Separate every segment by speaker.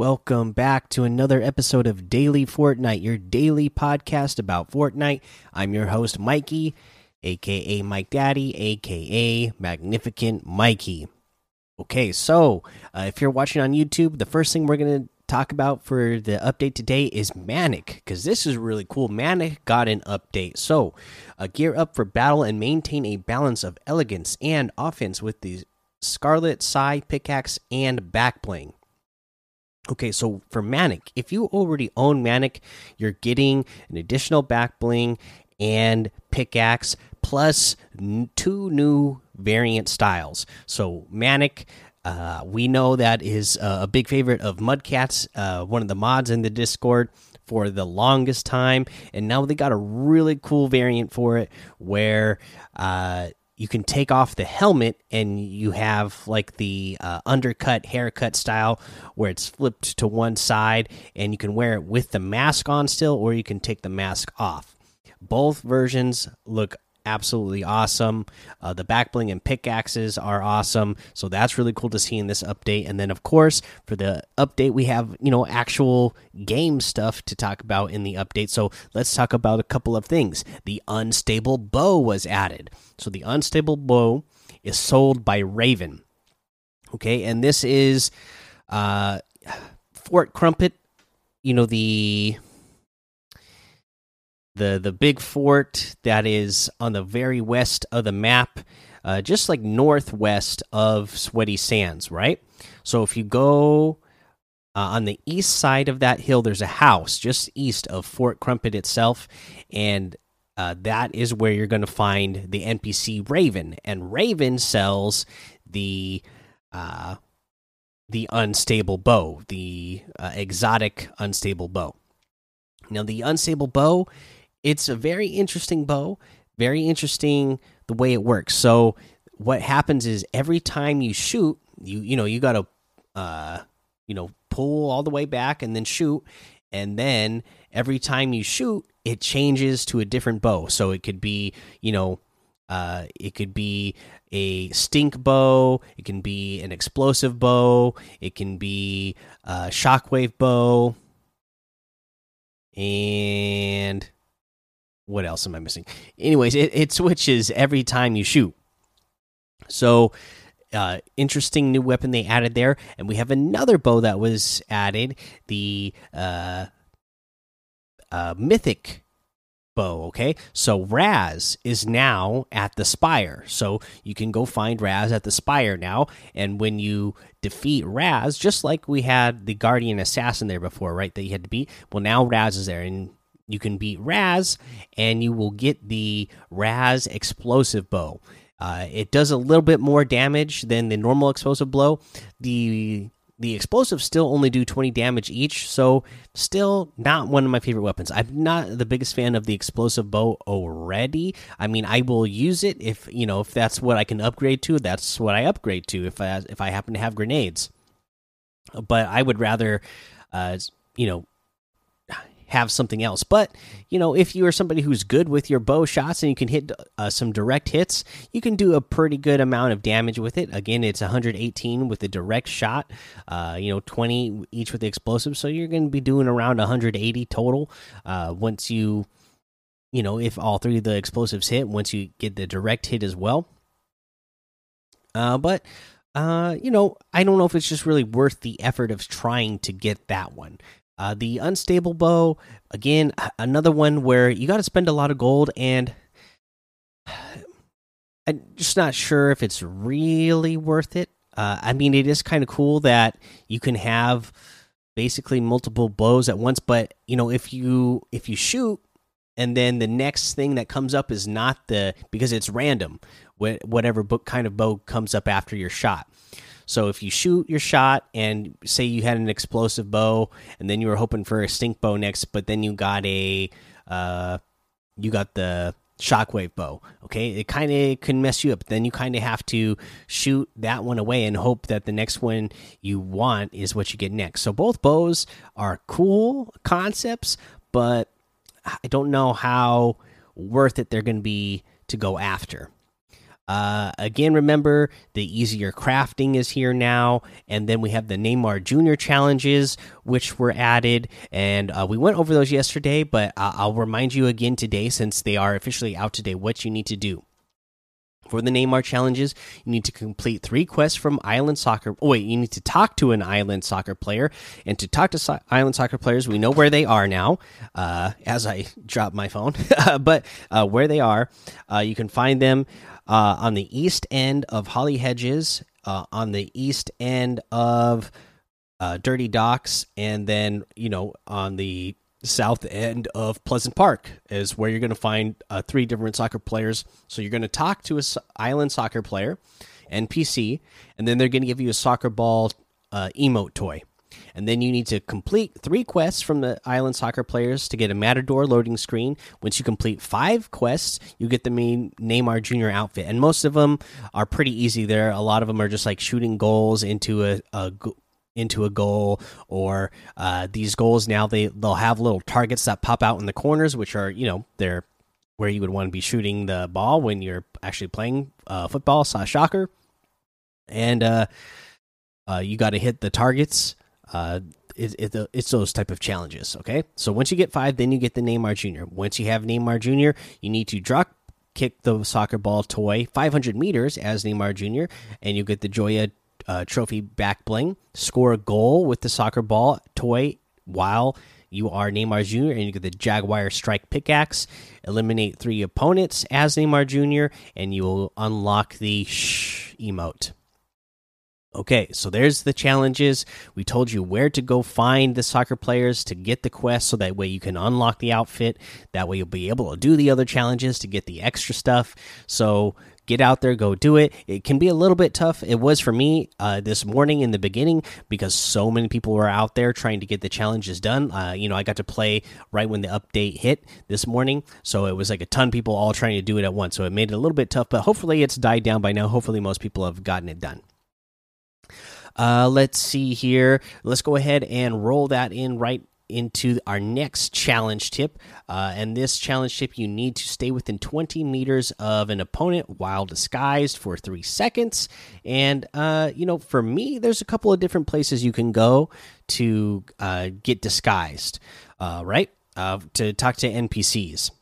Speaker 1: Welcome back to another episode of Daily Fortnite, your daily podcast about Fortnite. I'm your host, Mikey, aka Mike Daddy, aka Magnificent Mikey. Okay, so uh, if you're watching on YouTube, the first thing we're going to talk about for the update today is Manic, because this is really cool. Manic got an update. So, uh, gear up for battle and maintain a balance of elegance and offense with the Scarlet Sai pickaxe and back bling. Okay, so for Manic, if you already own Manic, you're getting an additional back bling and pickaxe plus two new variant styles. So Manic, uh, we know that is a big favorite of Mudcats, uh, one of the mods in the Discord for the longest time, and now they got a really cool variant for it where uh, you can take off the helmet and you have like the uh, undercut haircut style where it's flipped to one side and you can wear it with the mask on still or you can take the mask off. Both versions look absolutely awesome. Uh, the back bling and pickaxes are awesome, so that's really cool to see in this update. And then, of course, for the update, we have you know actual game stuff to talk about in the update. So let's talk about a couple of things. The unstable bow was added. So the unstable bow is sold by Raven. Okay, and this is uh, Fort Crumpet. You know the the the big fort that is on the very west of the map, uh, just like northwest of Sweaty Sands, right? So if you go uh, on the east side of that hill, there's a house just east of Fort Crumpet itself, and uh, that is where you're going to find the NPC Raven, and Raven sells the uh, the unstable bow, the uh, exotic unstable bow. Now, the unstable bow it's a very interesting bow. Very interesting the way it works. So what happens is every time you shoot, you you know you got to uh you know pull all the way back and then shoot, and then every time you shoot, it changes to a different bow. So it could be you know uh, it could be a stink bow. It can be an explosive bow. It can be a shockwave bow. And what else am I missing? Anyways, it, it switches every time you shoot. So, uh, interesting new weapon they added there, and we have another bow that was added, the uh, uh, mythic bow. Okay, so Raz is now at the spire, so you can go find Raz at the spire now. And when you defeat Raz, just like we had the guardian assassin there before, right? That you had to beat. Well, now Raz is there, and you can beat Raz, and you will get the Raz explosive bow. Uh, it does a little bit more damage than the normal explosive blow. The the explosives still only do 20 damage each, so still not one of my favorite weapons. I'm not the biggest fan of the explosive bow already. I mean, I will use it if you know if that's what I can upgrade to. That's what I upgrade to if I if I happen to have grenades. But I would rather, uh, you know, have something else. But you know, if you are somebody who's good with your bow shots and you can hit uh, some direct hits, you can do a pretty good amount of damage with it. Again, it's 118 with the direct shot. Uh, you know, 20 each with the explosive, so you're going to be doing around 180 total uh, once you. You know, if all three of the explosives hit, once you get the direct hit as well. Uh, but uh, you know, I don't know if it's just really worth the effort of trying to get that one. Uh, the unstable bow, again, another one where you got to spend a lot of gold, and I'm just not sure if it's really worth it. Uh, I mean, it is kind of cool that you can have basically multiple bows at once, but you know, if you if you shoot and then the next thing that comes up is not the because it's random, whatever book kind of bow comes up after your shot. So if you shoot your shot and say you had an explosive bow and then you were hoping for a stink bow next, but then you got a uh, you got the shockwave bow. Okay, it kind of can mess you up. Then you kind of have to shoot that one away and hope that the next one you want is what you get next. So both bows are cool concepts, but I don't know how worth it they're going to be to go after. Uh, again, remember the easier crafting is here now, and then we have the Neymar Junior challenges, which were added, and uh, we went over those yesterday. But I'll remind you again today, since they are officially out today, what you need to do. For the Neymar challenges, you need to complete three quests from Island Soccer. Oh, wait, you need to talk to an Island Soccer player. And to talk to so Island Soccer players, we know where they are now, uh, as I drop my phone. but uh, where they are, uh, you can find them uh, on the east end of Holly Hedges, uh, on the east end of uh, Dirty Docks, and then, you know, on the south end of Pleasant Park is where you're going to find uh, three different soccer players. So you're going to talk to a island soccer player, NPC, and then they're going to give you a soccer ball uh, emote toy. And then you need to complete three quests from the island soccer players to get a Matador loading screen. Once you complete five quests, you get the main Neymar Jr. outfit. And most of them are pretty easy there. A lot of them are just like shooting goals into a, a into a goal or uh, these goals now they they'll have little targets that pop out in the corners which are you know they're where you would want to be shooting the ball when you're actually playing uh, football soccer. and uh, uh you got to hit the targets uh, it, it, it's those type of challenges okay so once you get five then you get the neymar junior once you have neymar junior you need to drop kick the soccer ball toy 500 meters as neymar junior and you get the joya uh, trophy back bling. Score a goal with the soccer ball toy while you are Neymar Jr. and you get the Jaguar Strike pickaxe. Eliminate three opponents as Neymar Jr. and you will unlock the shh emote. Okay, so there's the challenges. We told you where to go find the soccer players to get the quest so that way you can unlock the outfit. That way you'll be able to do the other challenges to get the extra stuff. So get out there, go do it. It can be a little bit tough. It was for me uh, this morning in the beginning because so many people were out there trying to get the challenges done. Uh, you know, I got to play right when the update hit this morning, so it was like a ton of people all trying to do it at once. So it made it a little bit tough, but hopefully it's died down by now. Hopefully most people have gotten it done. Uh, let's see here. Let's go ahead and roll that in right into our next challenge tip. Uh, and this challenge tip, you need to stay within 20 meters of an opponent while disguised for three seconds. And, uh, you know, for me, there's a couple of different places you can go to uh, get disguised, uh, right? Uh, to talk to NPCs.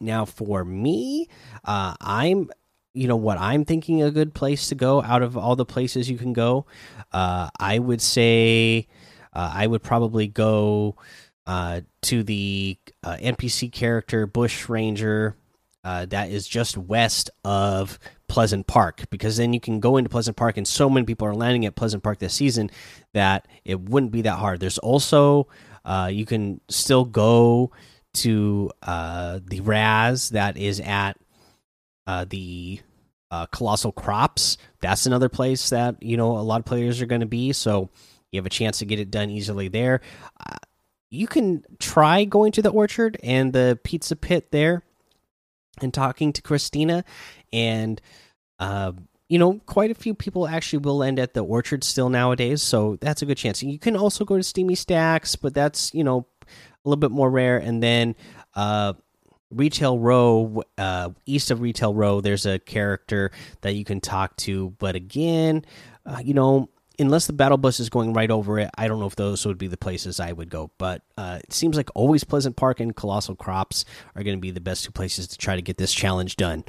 Speaker 1: Now, for me, uh, I'm you know what I'm thinking a good place to go out of all the places you can go. Uh, I would say uh, I would probably go uh, to the uh, NPC character Bush Ranger uh, that is just west of Pleasant Park because then you can go into Pleasant Park and so many people are landing at Pleasant Park this season that it wouldn't be that hard. There's also uh, you can still go to the Raz that is at the uh, colossal crops. That's another place that you know a lot of players are going to be. So you have a chance to get it done easily there. Uh, you can try going to the orchard and the pizza pit there and talking to christina. And uh, you know quite a few people actually will end at the orchard still nowadays. So that's a good chance. You can also go to steamy stacks but that's you know a little bit more rare. And then uh Retail Row, uh, east of Retail Row, there's a character that you can talk to. But again, uh, you know, unless the battle bus is going right over it, I don't know if those would be the places I would go. But uh, it seems like always Pleasant Park and Colossal Crops are going to be the best two places to try to get this challenge done.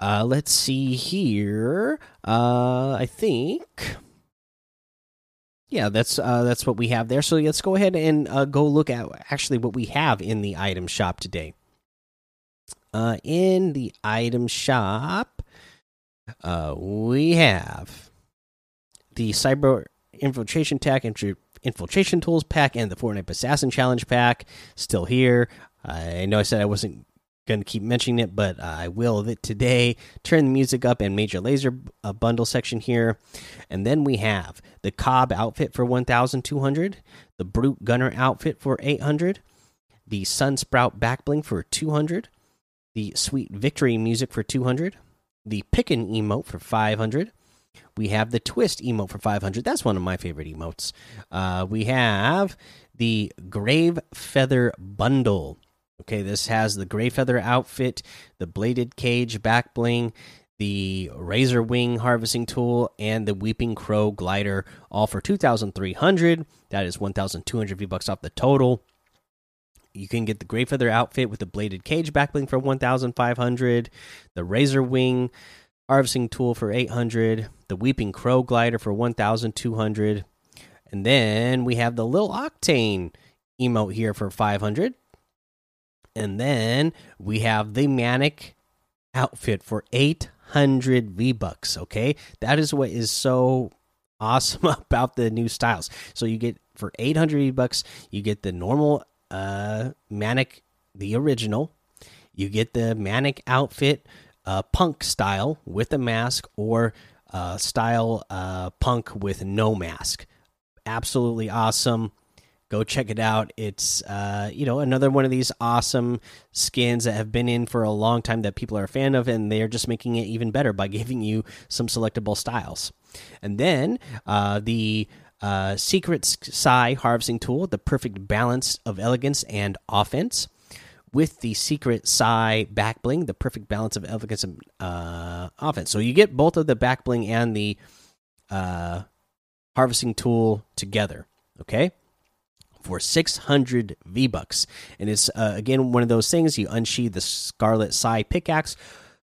Speaker 1: Uh, let's see here. Uh, I think yeah that's uh, that's what we have there so let's go ahead and uh, go look at actually what we have in the item shop today uh, in the item shop, uh, we have the Cyber Infiltration Tech Infiltration Tools pack and the Fortnite Assassin Challenge pack still here. I know I said I wasn't going to keep mentioning it, but I will it today. Turn the music up and Major Lazer uh, bundle section here. And then we have the Cobb outfit for 1,200, the Brute Gunner outfit for 800, the Sun Sunsprout backbling for 200, the Sweet Victory music for 200, the Pickin emote for 500. We have the Twist emote for 500. That's one of my favorite emotes. Uh, we have the Grave Feather bundle Okay, this has the Gray Feather outfit, the bladed cage back bling, the Razor Wing harvesting tool, and the Weeping Crow glider, all for 2,300. That is 1,200 V bucks off the total. You can get the Gray Feather outfit with the bladed cage back bling for 1,500, the Razor Wing harvesting tool for 800, the Weeping Crow glider for 1,200, and then we have the Lil Octane emote here for 500. And then we have the Manic outfit for 800 V bucks. Okay, that is what is so awesome about the new styles. So you get for 800 V bucks, you get the normal uh Manic, the original. You get the Manic outfit, uh, punk style with a mask, or uh, style uh, punk with no mask. Absolutely awesome go check it out it's uh, you know another one of these awesome skins that have been in for a long time that people are a fan of and they're just making it even better by giving you some selectable styles and then uh, the uh, Scarlet Sai harvesting tool the perfect balance of elegance and offense with the Scarlet Sai back bling the perfect balance of elegance and uh, offense so you get both of the back bling and the uh, harvesting tool together okay for 600 V bucks. And it's uh, again one of those things you unsheathe the Scarlet Sai pickaxe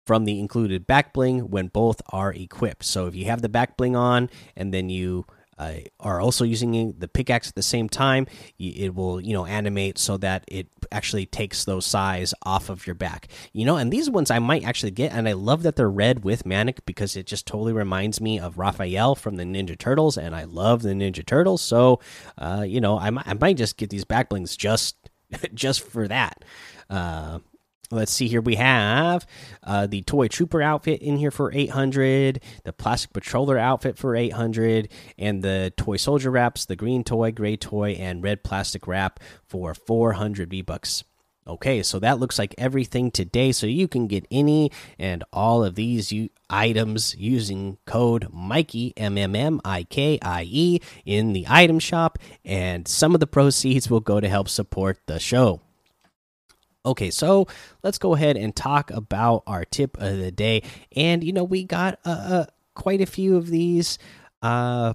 Speaker 1: from the included back bling when both are equipped. So if you have the back bling on and then you uh, are also using the pickaxe at the same time, it will you know animate so that it actually takes those sais off of your back. You know, and these ones I might actually get, and I love that they're red with Manic because it just totally reminds me of Raphael from the Ninja Turtles, and I love the Ninja Turtles. So, uh, you know, I might, I might just get these back blings just just for that. Uh, Let's see here. We have uh, the toy trooper outfit in here for 800, the plastic patroller outfit for 800, and the toy soldier wraps, the green toy, gray toy, and red plastic wrap for 400 V bucks. Okay, so that looks like everything today. So you can get any and all of these items using code Mikey M M M I K I E in the item shop, and some of the proceeds will go to help support the show. Okay, so let's go ahead and talk about our tip of the day. And you know, we got uh, uh quite a few of these uh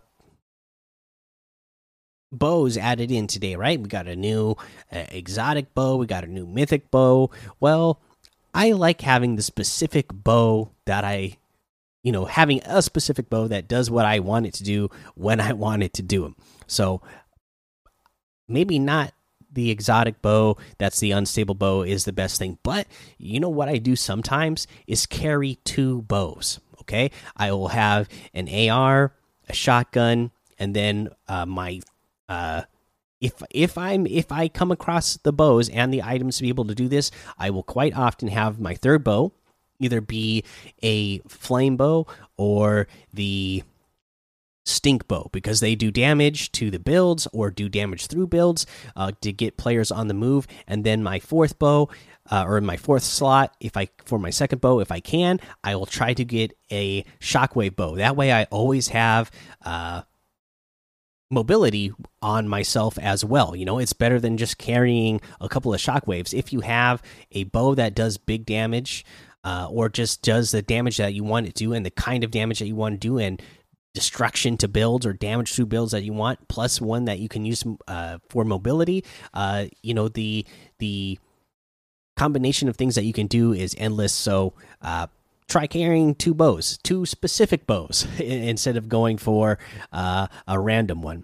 Speaker 1: bows added in today, right? We got a new uh, exotic bow, we got a new mythic bow. Well, I like having the specific bow that I you know, having a specific bow that does what I want it to do when I want it to do them. So maybe not the exotic bow, that's the unstable bow, is the best thing. But you know what I do sometimes is carry two bows. Okay, I will have an AR, a shotgun, and then uh, my uh, if if I'm if I come across the bows and the items to be able to do this, I will quite often have my third bow either be a flame bow or the stink bow because they do damage to the builds or do damage through builds uh, to get players on the move. And then my fourth bow. Uh, or in my fourth slot, if I for my second bow, if I can, I will try to get a shockwave bow. That way, I always have uh, mobility on myself as well. You know, it's better than just carrying a couple of shockwaves. If you have a bow that does big damage, uh, or just does the damage that you want it to do and the kind of damage that you want to do, and destruction to builds or damage to builds that you want, plus one that you can use uh, for mobility. Uh, you know the the combination of things that you can do is endless. So uh, try carrying two bows, two specific bows, instead of going for uh, a random one.